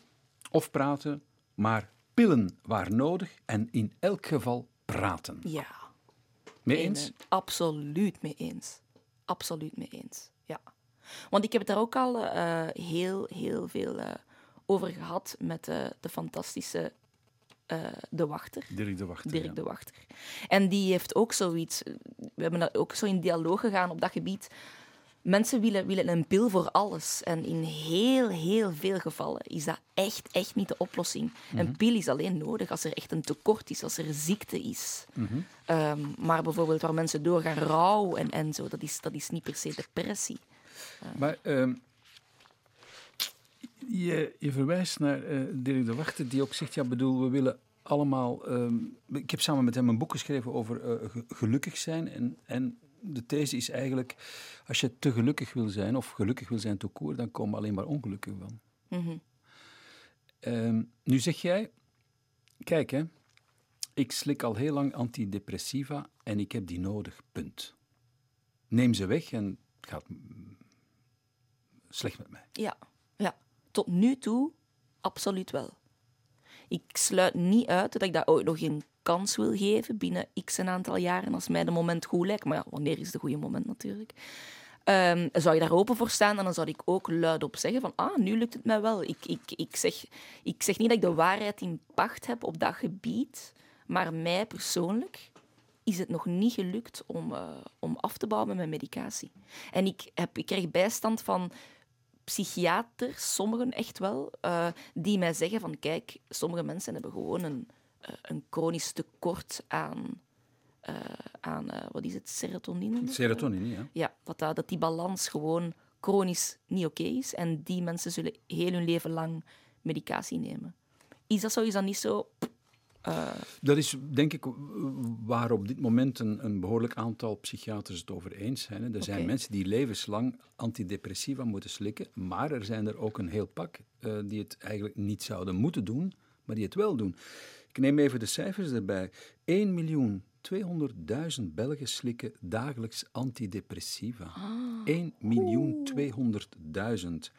of praten, maar pillen waar nodig en in elk geval praten. Ja. Mee eens? Absoluut mee eens. Absoluut mee eens. Ja. Want ik heb het daar ook al eh, heel, heel veel eh, over gehad met eh, de fantastische De Wachter. Dirk de Wachter. Dirk ja. de Wachter. En die heeft ook zoiets. We hebben dat ook zo in dialoog gegaan op dat gebied. Mensen willen, willen een pil voor alles. En in heel, heel veel gevallen is dat echt, echt niet de oplossing. Een pil is alleen nodig als er echt een tekort is, als er ziekte is. Ehm, maar bijvoorbeeld waar mensen doorgaan rouw en, en zo, dat is, dat is niet per se depressie. Maar ehm, je, je verwijst naar eh, Dirk de Wachter, die ook zegt, ja, bedoel, we willen allemaal... ehm, ik heb samen met hem een boek geschreven over eh, ge- gelukkig zijn. En, en de these is eigenlijk, als je te gelukkig wil zijn, of gelukkig wil zijn toekoor, dan komen alleen maar ongelukken van. Mhm. Ehm, nu zeg jij, kijk hè, ik slik al heel lang antidepressiva en ik heb die nodig, punt. Neem ze weg en het gaat slecht met mij. Ja, ja. Tot nu toe absoluut wel. Ik sluit niet uit dat ik dat ooit nog een kans wil geven binnen x een aantal jaren als mij de moment goed lijkt. Maar ja, wanneer is het goede moment natuurlijk? Ehm, zou je daar open voor staan, en dan zou ik ook luidop zeggen van ah, nu lukt het mij wel. Ik, ik, ik, zeg, ik zeg niet dat ik de waarheid in pacht heb op dat gebied, maar mij persoonlijk is het nog niet gelukt om, eh, om af te bouwen met mijn medicatie. En ik, heb, ik krijg bijstand van psychiaters, sommigen echt wel, eh, die mij zeggen van kijk, sommige mensen hebben gewoon een, eh, een chronisch tekort aan, eh, aan wat is het, serotonine? Serotonine, ja. Ja, dat, dat, die balans gewoon chronisch niet oké is. En die mensen zullen heel hun leven lang medicatie nemen. Is dat zo? Is dat niet zo? Dat is denk ik waar op dit moment een, een behoorlijk aantal psychiaters het over eens zijn. hè. Er zijn mensen die levenslang antidepressiva moeten slikken, maar er zijn er ook een heel pak eh, die het eigenlijk niet zouden moeten doen, maar die het wel doen. Ik neem even de cijfers erbij. 1 miljoen 200.000 Belgen slikken dagelijks antidepressiva. 1 miljoen 200.000. Het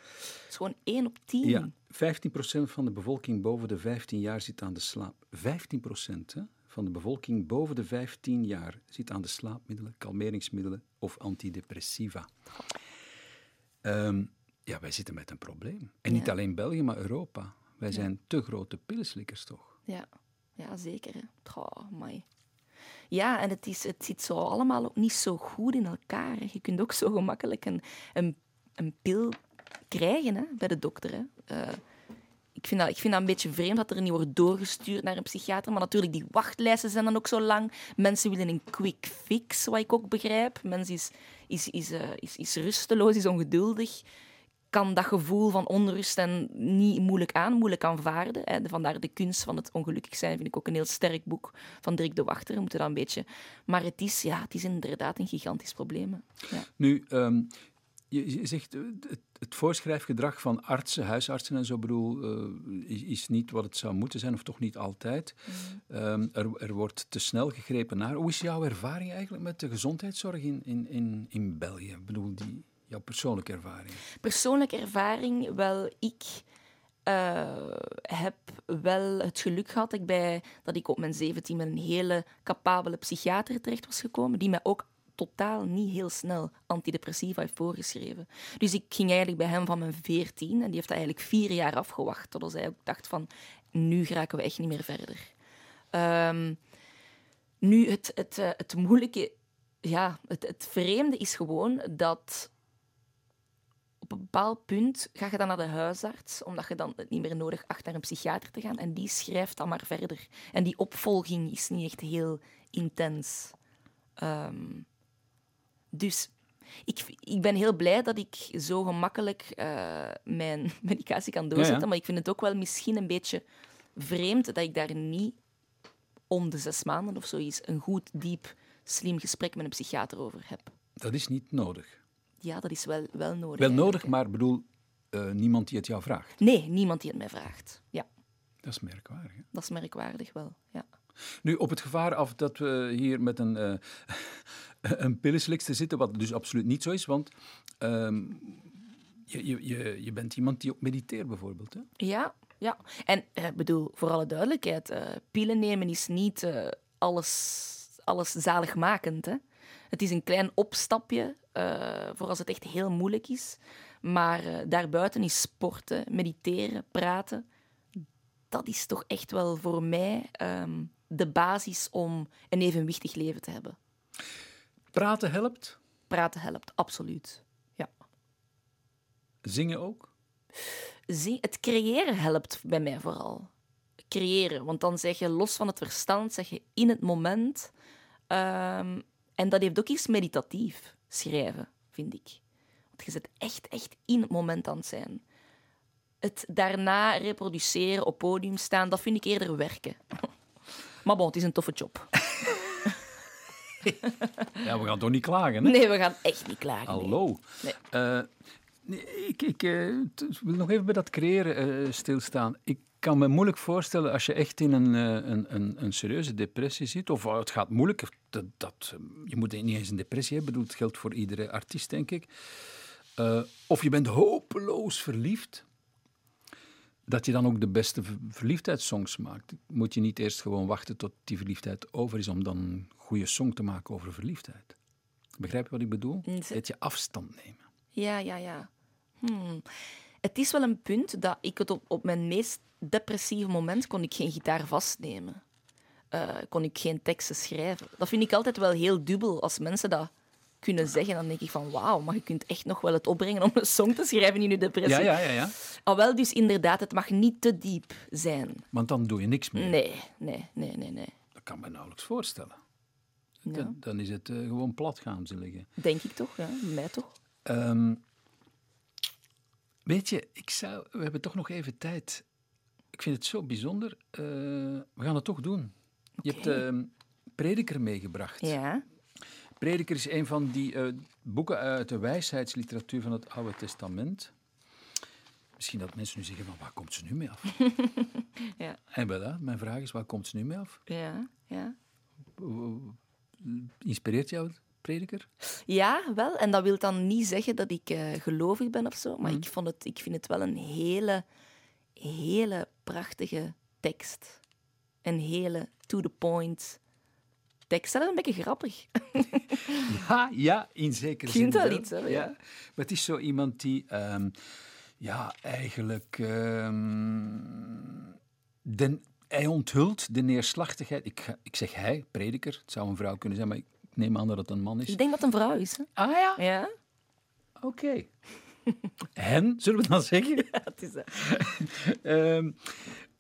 is gewoon één op tien. Ja, 15% van de bevolking boven de 15 jaar zit aan de slaap. 15% hè, van de bevolking boven de 15 jaar zit aan de slaapmiddelen, kalmeringsmiddelen of antidepressiva. Ehm, ja, wij zitten met een probleem. En niet alleen België, maar Europa. Wij zijn te grote pillenslikkers, toch? Ja, ja zeker. Goh, amai. Ja, en het, is, het zit zo allemaal ook niet zo goed in elkaar. Je kunt ook zo gemakkelijk een, een, een pil krijgen hè, bij de dokter. Hè. Eh, ik, vind dat, ik vind dat een beetje vreemd dat er niet wordt doorgestuurd naar een psychiater. Maar natuurlijk, die wachtlijsten zijn dan ook zo lang. Mensen willen een quick fix, wat ik ook begrijp. Mensen is, is, is, eh, is, is rusteloos, is ongeduldig kan dat gevoel van onrust en niet moeilijk aan, moeilijk aanvaarden. Hè. Vandaar de kunst van het ongelukkig zijn, vind ik ook een heel sterk boek van Dirk de Wachter. We moeten dat een beetje... Maar het is, ja, het is inderdaad een gigantisch probleem. Ja. Nu, ehm, je, je zegt, eh, het, het voorschrijfgedrag van artsen, huisartsen en zo, bedoel, eh, is, is niet wat het zou moeten zijn, of toch niet altijd. Ehm, er, er wordt te snel gegrepen naar. Hoe is jouw ervaring eigenlijk met de gezondheidszorg in, in, in, in België? Ik bedoel, die, jouw persoonlijke ervaring. Persoonlijke ervaring, wel, ik eh, heb wel het geluk gehad dat ik, bij, dat ik op mijn 17 met een hele capabele psychiater terecht was gekomen, die mij ook totaal niet heel snel antidepressiva heeft voorgeschreven. Dus ik ging eigenlijk bij hem van mijn 14 en die heeft dat eigenlijk vier jaar afgewacht, totdat hij ook dacht van, nu geraken we echt niet meer verder. Ehm, nu, het, het, eh, het moeilijke, ja, het, het vreemde is gewoon dat op een bepaald punt ga je dan naar de huisarts, omdat je dan het niet meer nodig acht naar een psychiater te gaan. En die schrijft dan maar verder. En die opvolging is niet echt heel intens. Ehm, dus Ik, ik ben heel blij dat ik zo gemakkelijk eh, mijn medicatie kan doorzetten, Ja, ja. maar ik vind het ook wel misschien een beetje vreemd dat ik daar niet om de zes maanden of zoiets een goed, diep, slim gesprek met een psychiater over heb. Dat is niet nodig. Ja, dat is wel, wel nodig. Wel nodig, maar bedoel, eh, niemand die het jou vraagt. Nee, niemand die het mij vraagt. Ja, Dat is merkwaardig. Hè? dat is merkwaardig wel. Ja. Nu, op het gevaar af dat we hier met een, eh een pillenslikster zitten, wat dus absoluut niet zo is, want ehm, je, je, je, je bent iemand die ook mediteert bijvoorbeeld. Hè? Ja, ja. En ik bedoel, voor alle duidelijkheid, eh pillen nemen is niet eh, alles, alles zaligmakend. Hè? Het is een klein opstapje eh, voor als het echt heel moeilijk is. Maar eh, daarbuiten is sporten, mediteren, praten. Dat is toch echt wel voor mij ehm, de basis om een evenwichtig leven te hebben. Praten helpt, Praten helpt, absoluut. Ja. zingen ook. Zing- het creëren helpt bij mij vooral. Creëren, want dan zeg je los van het verstand, zeg je in het moment. Ehm, en dat heeft ook iets meditatief, schrijven, vind ik. Want je zit echt, echt in het moment aan het zijn. Het daarna reproduceren, op podium staan, dat vind ik eerder werken. Maar bon, het is een toffe job. Ja, we gaan toch niet klagen, hè? Nee, we gaan echt niet klagen. Hallo. Nee. Eh, ik ik eh, t- wil nog even bij dat creëren eh, stilstaan. Ik kan me moeilijk voorstellen als je echt in een, een, een, een serieuze depressie zit, of het gaat moeilijk, dat, dat, je moet niet eens een depressie hebben, bedoel, het geldt voor iedere artiest, denk ik. Of je bent hopeloos verliefd, dat je dan ook de beste ver- verliefdheidssongs maakt. Moet je niet eerst gewoon wachten tot die verliefdheid over is om dan een goede song te maken over verliefdheid? Begrijp je wat ik bedoel? Mm, Dat je afstand nemen. Ja, ja, ja. Hmm. Het is wel een punt dat ik het op, op mijn meest depressieve moment kon ik geen gitaar vastnemen. Eh, kon ik geen teksten schrijven. Dat vind ik altijd wel heel dubbel. Als mensen dat kunnen zeggen, dan denk ik van wauw, maar je kunt echt nog wel het opbrengen om een song te schrijven in je depressie. Ja, ja, ja, ja. Al wel, dus inderdaad, het mag niet te diep zijn. Want dan doe je niks meer. Nee, nee, nee, nee, nee. Dat kan me nauwelijks voorstellen. Ja. Dan, dan is het eh, gewoon plat gaan ze liggen. Denk ik toch, ja. Mij toch. Ehm, weet je, ik zou, we hebben toch nog even tijd. Ik vind het zo bijzonder. Eh, we gaan het toch doen. Je hebt ehm, Prediker meegebracht. Ja. Prediker is een van die eh, boeken uit de wijsheidsliteratuur van het Oude Testament. Misschien dat mensen nu zeggen, van waar komt ze nu mee af? Ja. En wel, hè, mijn vraag is, waar komt ze nu mee af? Ja, ja. Inspireert jou Prediker? Ja, wel. En dat wil dan niet zeggen dat ik eh, gelovig ben of zo. Mhm. Maar ik, vond het, ik vind het wel een hele, hele prachtige tekst. Een hele to-the-point tekst. Zelfs een beetje grappig. Ja, ja, in zekere zin. wel iets, hè, ja. Maar het is zo iemand die, ehm, ja, eigenlijk, ehm, den, hij onthult de neerslachtigheid. Ik, ik zeg hij, prediker, het zou een vrouw kunnen zijn, maar ik neem aan dat het een man is. Ik denk dat het een vrouw is. Hè? Ah ja, Ja? oké. Hen, zullen we dan zeggen? Ja, het is, eh, Ehm,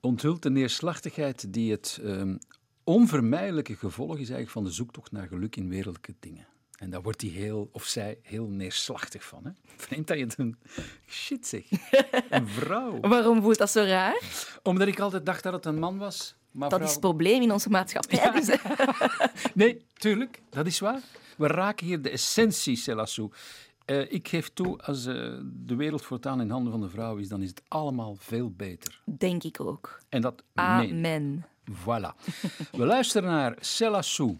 onthult de neerslachtigheid die het onvermijdelijke gevolg is eigenlijk van de zoektocht naar geluk in wereldlijke dingen. En daar wordt hij heel, of zij, heel neerslachtig van. Hè? Vreemd dat je het een... Shit zeg. Een vrouw. Waarom voelt dat zo raar? Omdat ik altijd dacht dat het een man was. Maar Dat vrouw- is het probleem in onze maatschappij. Dus. Nee, tuurlijk, dat is waar. We raken hier de essentie, Selassou. Eh, ik geef toe, als eh, de wereld voortaan in handen van de vrouw is, dan is het allemaal veel beter. Denk ik ook. En dat meen. Amen. Voilà. We luisteren naar Selassou,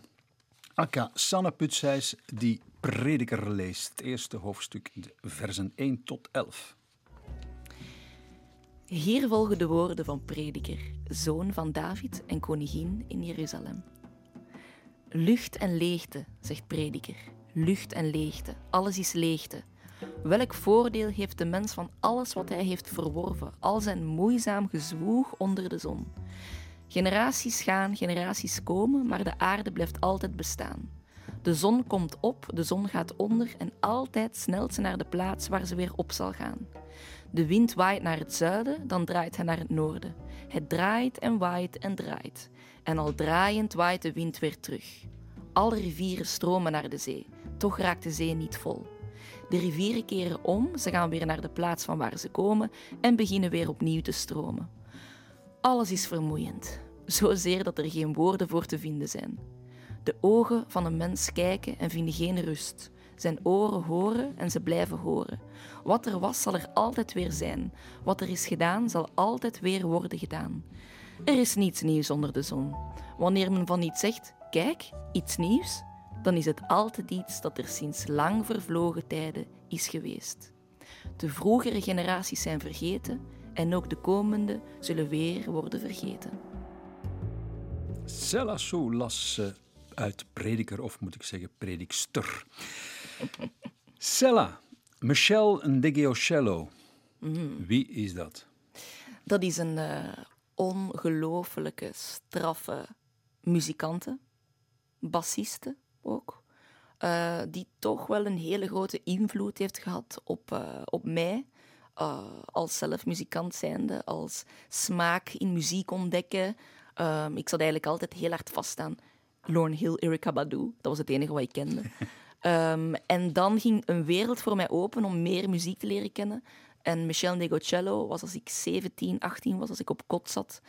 aka Sanne Putsijs, die Prediker leest. Het eerste hoofdstuk, de versen 1 tot 11. Hier volgen de woorden van Prediker, zoon van David en koningin in Jeruzalem. Lucht en leegte, zegt Prediker. Lucht en leegte, alles is leegte. Welk voordeel heeft de mens van alles wat hij heeft verworven, al zijn moeizaam gezwoeg onder de zon? Generaties gaan, generaties komen, maar de aarde blijft altijd bestaan. De zon komt op, de zon gaat onder en altijd snelt ze naar de plaats waar ze weer op zal gaan. De wind waait naar het zuiden, dan draait hij naar het noorden. Het draait en waait en draait. En al draaiend waait de wind weer terug. Alle rivieren stromen naar de zee, toch raakt de zee niet vol. De rivieren keren om, ze gaan weer naar de plaats van waar ze komen en beginnen weer opnieuw te stromen. Alles is vermoeiend, zozeer dat er geen woorden voor te vinden zijn. De ogen van een mens kijken en vinden geen rust. Zijn oren horen en ze blijven horen. Wat er was, zal er altijd weer zijn. Wat er is gedaan, zal altijd weer worden gedaan. Er is niets nieuws onder de zon. Wanneer men van iets zegt, kijk, iets nieuws, dan is het altijd iets dat er sinds lang vervlogen tijden is geweest. De vroegere generaties zijn vergeten en ook de komende zullen weer worden vergeten. Sou las eh, uit Prediker, of moet ik zeggen Predikster. Sella, Michelle Ndegeocello. Wie is dat? Dat is een uh, ongelooflijke, straffe muzikante, bassiste ook, uh, die toch wel een hele grote invloed heeft gehad op, uh, op mij. Als zelf muzikant zijnde, als smaak in muziek ontdekken. Um, ik zat eigenlijk altijd heel hard vast aan Lorne Hill, Erykah Badu. Dat was het enige wat ik kende. um, en dan ging een wereld voor mij open om meer muziek te leren kennen. En Michel Negocello was als ik 17, 18 was, als ik op kot zat,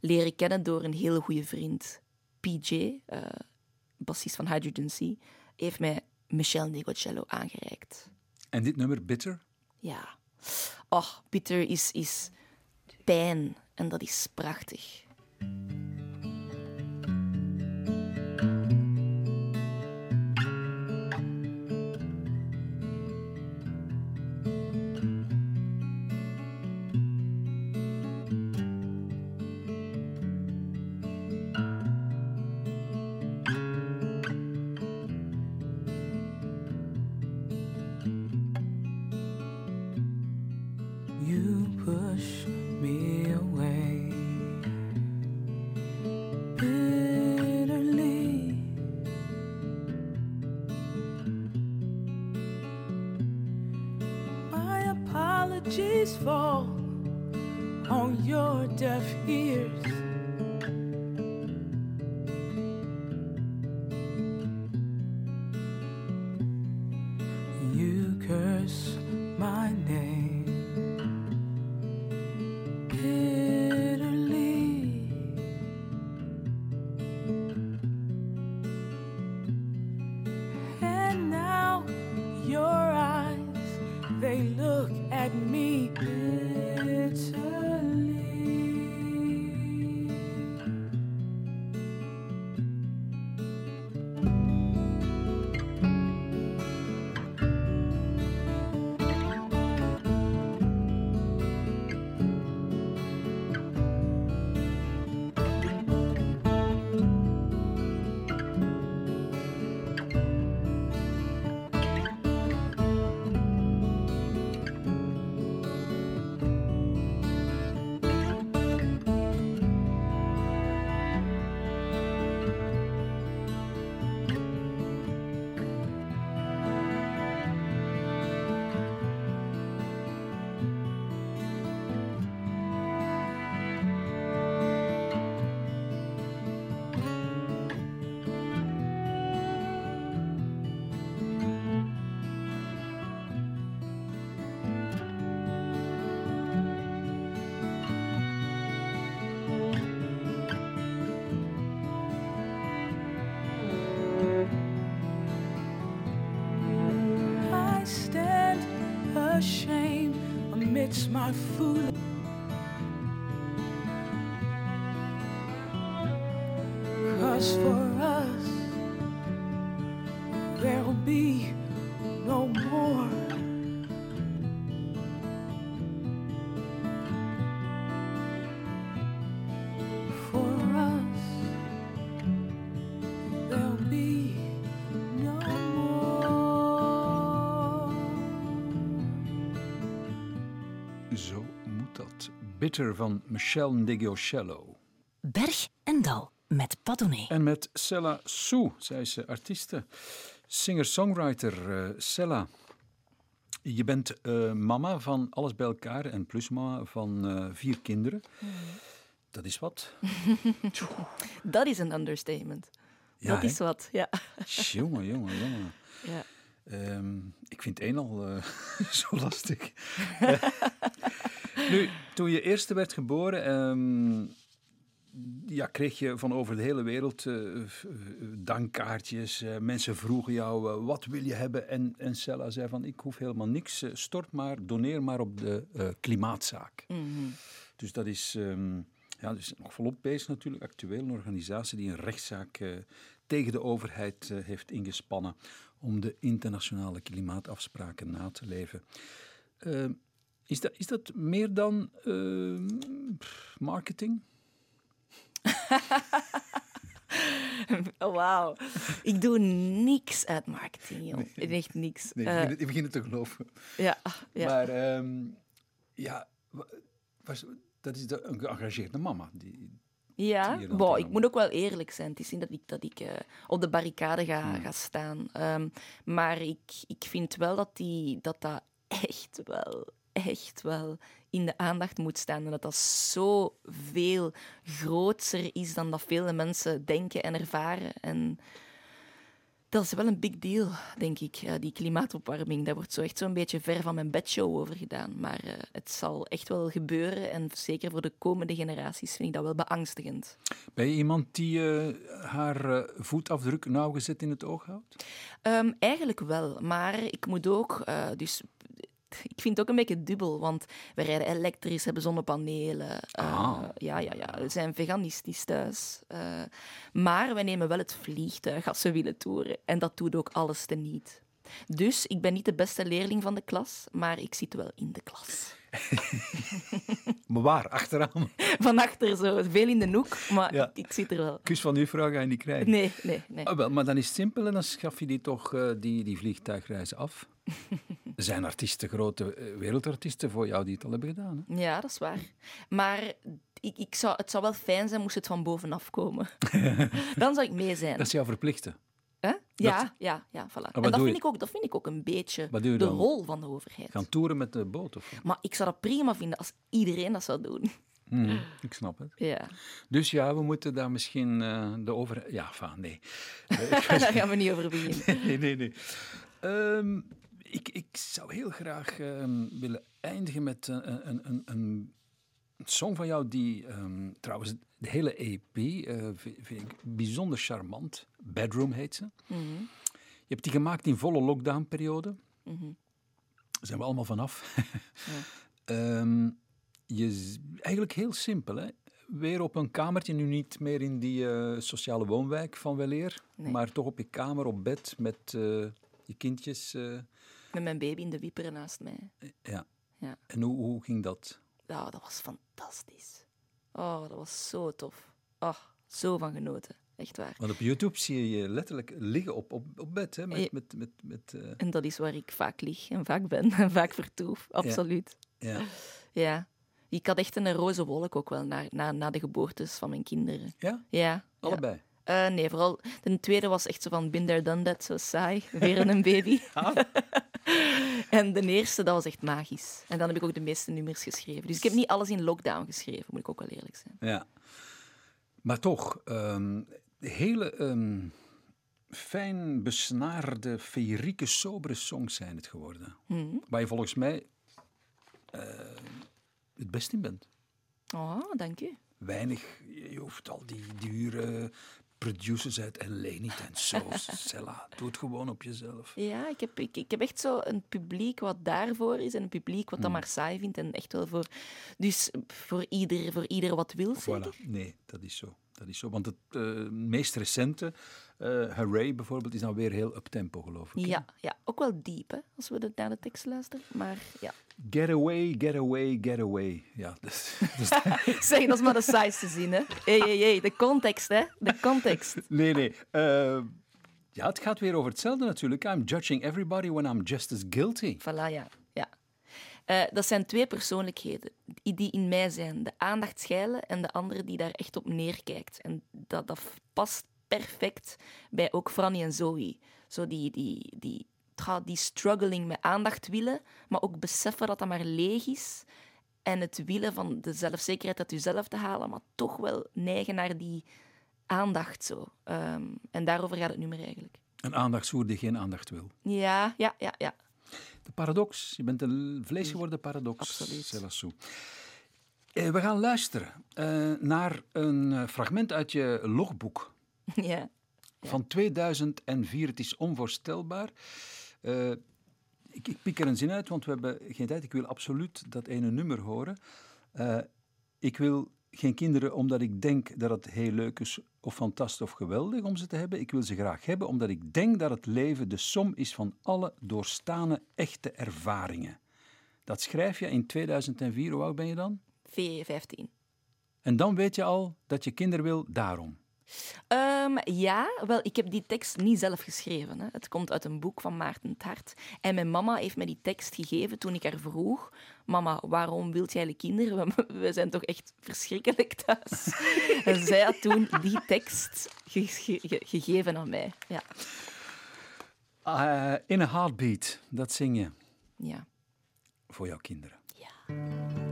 leren kennen door een hele goede vriend. PJ, uh, bassist van Hydrogen Sea, heeft mij Michel Negocello aangereikt. En dit nummer, Bitter? Ja. Oh, Bitter is, is pijn en dat is prachtig. push me away. Bitterly, my apologies fall on your deaf ears. my food. Bitter van Michel Ndegeocello. Berg en Dal met Padone. En met Sella Sou, zij is eh, artieste, singer-songwriter. eh, Sella, je bent eh, mama van alles bij elkaar en plusmama van eh, vier kinderen. Dat is wat. Dat is een understatement. Ja, dat is wat, ja. Jongen, jongen, jongen. ja. Ehm, ik vind één al zo lastig. Nu, toen je eerste werd geboren, ehm, ja, kreeg je van over de hele wereld eh, eh, dankkaartjes. Eh, mensen vroegen jou, wat wil je hebben? En, en Cella zei van, ik hoef helemaal niks. Stort maar, doneer maar op de klimaatzaak. Dus dat is, ehm, ja, dus nog volop bezig natuurlijk. Actueel een organisatie die een rechtszaak tegen de overheid heeft ingespannen om de internationale klimaatafspraken na te leven. Ehm, is, dat, is dat meer dan ehm, marketing? Oh, wauw. Ik doe niks uit marketing, joh. Echt niks. Nee, ik, begin het, ik begin het te geloven. ja, ja. Maar ehm, ja, wa- was, dat is de, een geëngageerde mama. Die, Ja, bon, ik moet ook wel eerlijk zijn. Het is niet dat ik, dat ik eh, op de barricade ga, Hmm. ga staan. Ehm, maar ik, ik vind wel dat, die, dat dat echt wel, echt wel in de aandacht moet staan. En dat dat zo veel groter is dan dat vele mensen denken en ervaren. En dat is wel een big deal, denk ik, die klimaatopwarming. Daar wordt zo echt zo'n beetje ver van mijn bedshow over gedaan. Maar eh, het zal echt wel gebeuren. En zeker voor de komende generaties vind ik dat wel beangstigend. ben je iemand die eh, haar eh, voetafdruk nauwgezet in het oog houdt? Ehm, eigenlijk wel, maar ik moet ook, dus ik vind het ook een beetje dubbel, want we rijden elektrisch, hebben zonnepanelen. eh, Ah. Ja, ja, ja, we zijn veganistisch thuis. eh, maar we nemen wel het vliegtuig als we willen toeren. En dat doet ook alles teniet. Dus ik ben niet de beste leerling van de klas, maar ik zit wel in de klas. Maar waar? Achteraan. Van achter zo, veel in de hoek, maar Ja. ik, ik zit er wel. Kus van uw vrouw ga je niet krijgen. Nee, nee, nee. Ah, wel, maar dan is het simpel en dan schaf je die toch eh, die, die vliegtuigreizen af. Er zijn artiesten, grote eh, wereldartiesten voor jou die het al hebben gedaan. Hè? Ja, dat is waar. Maar ik, ik zou, het zou wel fijn zijn moest het van bovenaf komen. Dan zou ik mee zijn. Dat is jouw verplichte. Ja, ja, ja, voilà. wat En dat vind, je? ik ook, dat vind ik ook een beetje de rol van de overheid. Gaan toeren met de boot of? Maar ik zou dat prima vinden als iedereen dat zou doen. Mhm, ik snap het. Ja, Dus ja, we moeten daar misschien eh, de over... Ja, van nee. daar gaan we niet over beginnen. nee, nee, nee. Ehm, ik, ik zou heel graag ehm, willen eindigen met eh, een, een, een, een song van jou die ehm, trouwens de hele EP eh, vind, vind ik bijzonder charmant. Bedroom heet ze. Je hebt die gemaakt in volle lockdownperiode. Daar zijn we allemaal vanaf. Ehm, je, eigenlijk heel simpel, hè? Weer op een kamertje, nu niet meer in die eh, sociale woonwijk van Weleer, Nee. maar toch op je kamer, op bed, met je kindjes. Eh, Met mijn baby in de wieperen naast mij. ja. Ja. En hoe, hoe ging dat? ja, dat was fantastisch. Oh, dat was zo tof. Oh, zo van genoten. Echt waar. Want op YouTube zie je je letterlijk liggen op, op, op bed, hè? Met, met, met, met, eh, En dat is waar ik vaak lig en vaak ben en vaak vertoef. Absoluut. ja. Ja. Ik had echt een roze wolk ook wel na, na, na de geboortes van mijn kinderen. ja? Ja. Allebei? Eh, nee, vooral de tweede was echt zo van there, done that, zo saai. Weer een baby. en de eerste, dat was echt magisch. En dan heb ik ook de meeste nummers geschreven. Dus ik heb niet alles in lockdown geschreven, moet ik ook wel eerlijk zijn. Ja. Maar toch, ehm, hele ehm, fijn besnaarde, feerieke, sobere songs zijn het geworden. Waar je volgens mij eh, het best in bent. Oh, dank u. Weinig, je hoeft al die dure producers uit L.A. niet en zo. Cella, doe het gewoon op jezelf. Ja, ik heb, ik, ik heb echt zo een publiek wat daarvoor is en een publiek wat dat maar saai vindt en echt wel voor... Dus voor ieder, voor ieder wat wil. Voilà. Nee, dat is zo. Dat is zo. Want het eh, meest recente, eh Hooray bijvoorbeeld, is dan weer heel up-tempo, geloof ik. hè? Ja, ja, ook wel diep, hè, als we naar de tekst luisteren. Maar ja. Get away, get away, get away. Ja, dus, dus Zeg, dat is maar de saaiste zin, hè. Hé, hé, hé, de context, hè. De context. Nee, nee. eh, ja, het gaat weer over hetzelfde natuurlijk. I'm judging everybody when I'm just as guilty. Voilà, ja. Eh, dat zijn twee persoonlijkheden die in mij zijn. De aandachtschijlen en de andere die daar echt op neerkijkt. En dat, dat past perfect bij ook Franny en Zoe. Zo die, die, die, die struggling met aandacht willen, maar ook beseffen dat dat maar leeg is. En het willen van de zelfzekerheid uit jezelf te halen, maar toch wel neigen naar die aandacht zo. Ehm, en daarover gaat het nummer eigenlijk. Een aandachtsvoer die geen aandacht wil. Ja, ja, ja, ja. De paradox. Je bent een vleesgeworden paradox. Absoluut. Selassou. Eh, we gaan luisteren eh, naar een eh, fragment uit je logboek ja. van 2004. Het is onvoorstelbaar. Eh, ik, ik pik er een zin uit, want we hebben geen tijd. Ik wil absoluut dat ene nummer horen. Ik wil geen kinderen omdat ik denk dat het heel leuk is of fantastisch of geweldig om ze te hebben. Ik wil ze graag hebben omdat ik denk dat het leven de som is van alle doorstane echte ervaringen. Dat schrijf je in 2004. Hoe oud ben je dan? V15. En dan weet je al dat je kinderen wil daarom. Ehm, ja, wel, ik heb die tekst niet zelf geschreven. Hè. Het komt uit een boek van Maarten het Hart. En mijn mama heeft mij die tekst gegeven toen ik haar vroeg... Mama, waarom wilt jij kinderen? We, we zijn toch echt verschrikkelijk thuis. en zij had toen die tekst ge- ge- ge- gegeven aan mij. Ja. Eh, in a heartbeat, dat zing je ja. voor jouw kinderen. I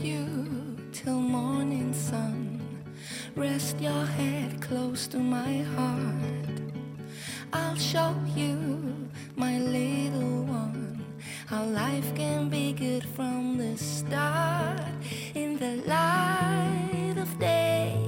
you till morning sun. Rest your head close to my heart. I'll show you, my little one, how life can be good from the start. In the light of day,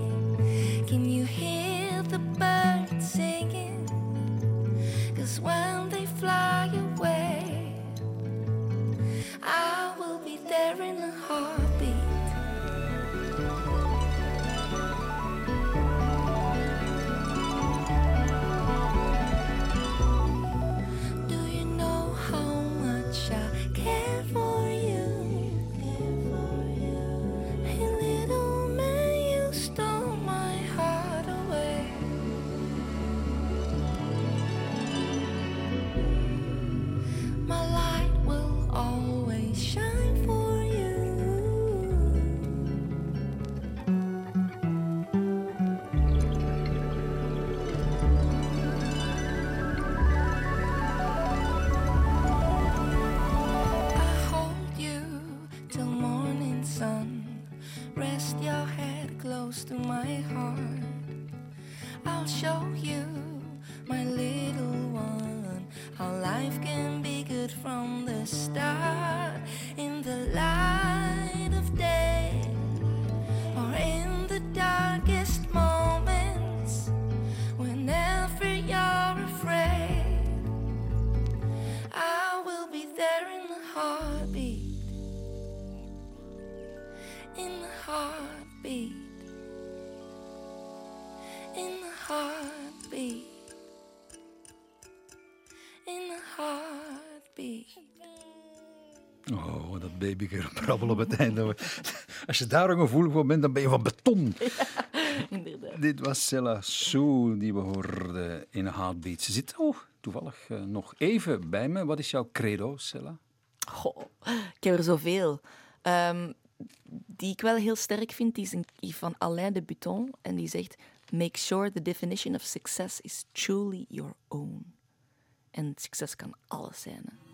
Dat babygebrabbel op het einde. Als je daar een gevoelig voor bent, dan ben je van beton. Dit was Cella Sue die we hoorden in een Heartbeat. Ze zit oh, toevallig eh, nog even bij me. Wat is jouw credo, Cella? Goh, ik heb er zoveel. Ehm, die ik wel heel sterk vind, die is een, van Alain de Botton. En die zegt, make sure the definition of success is truly your own. En succes kan alles zijn. hè.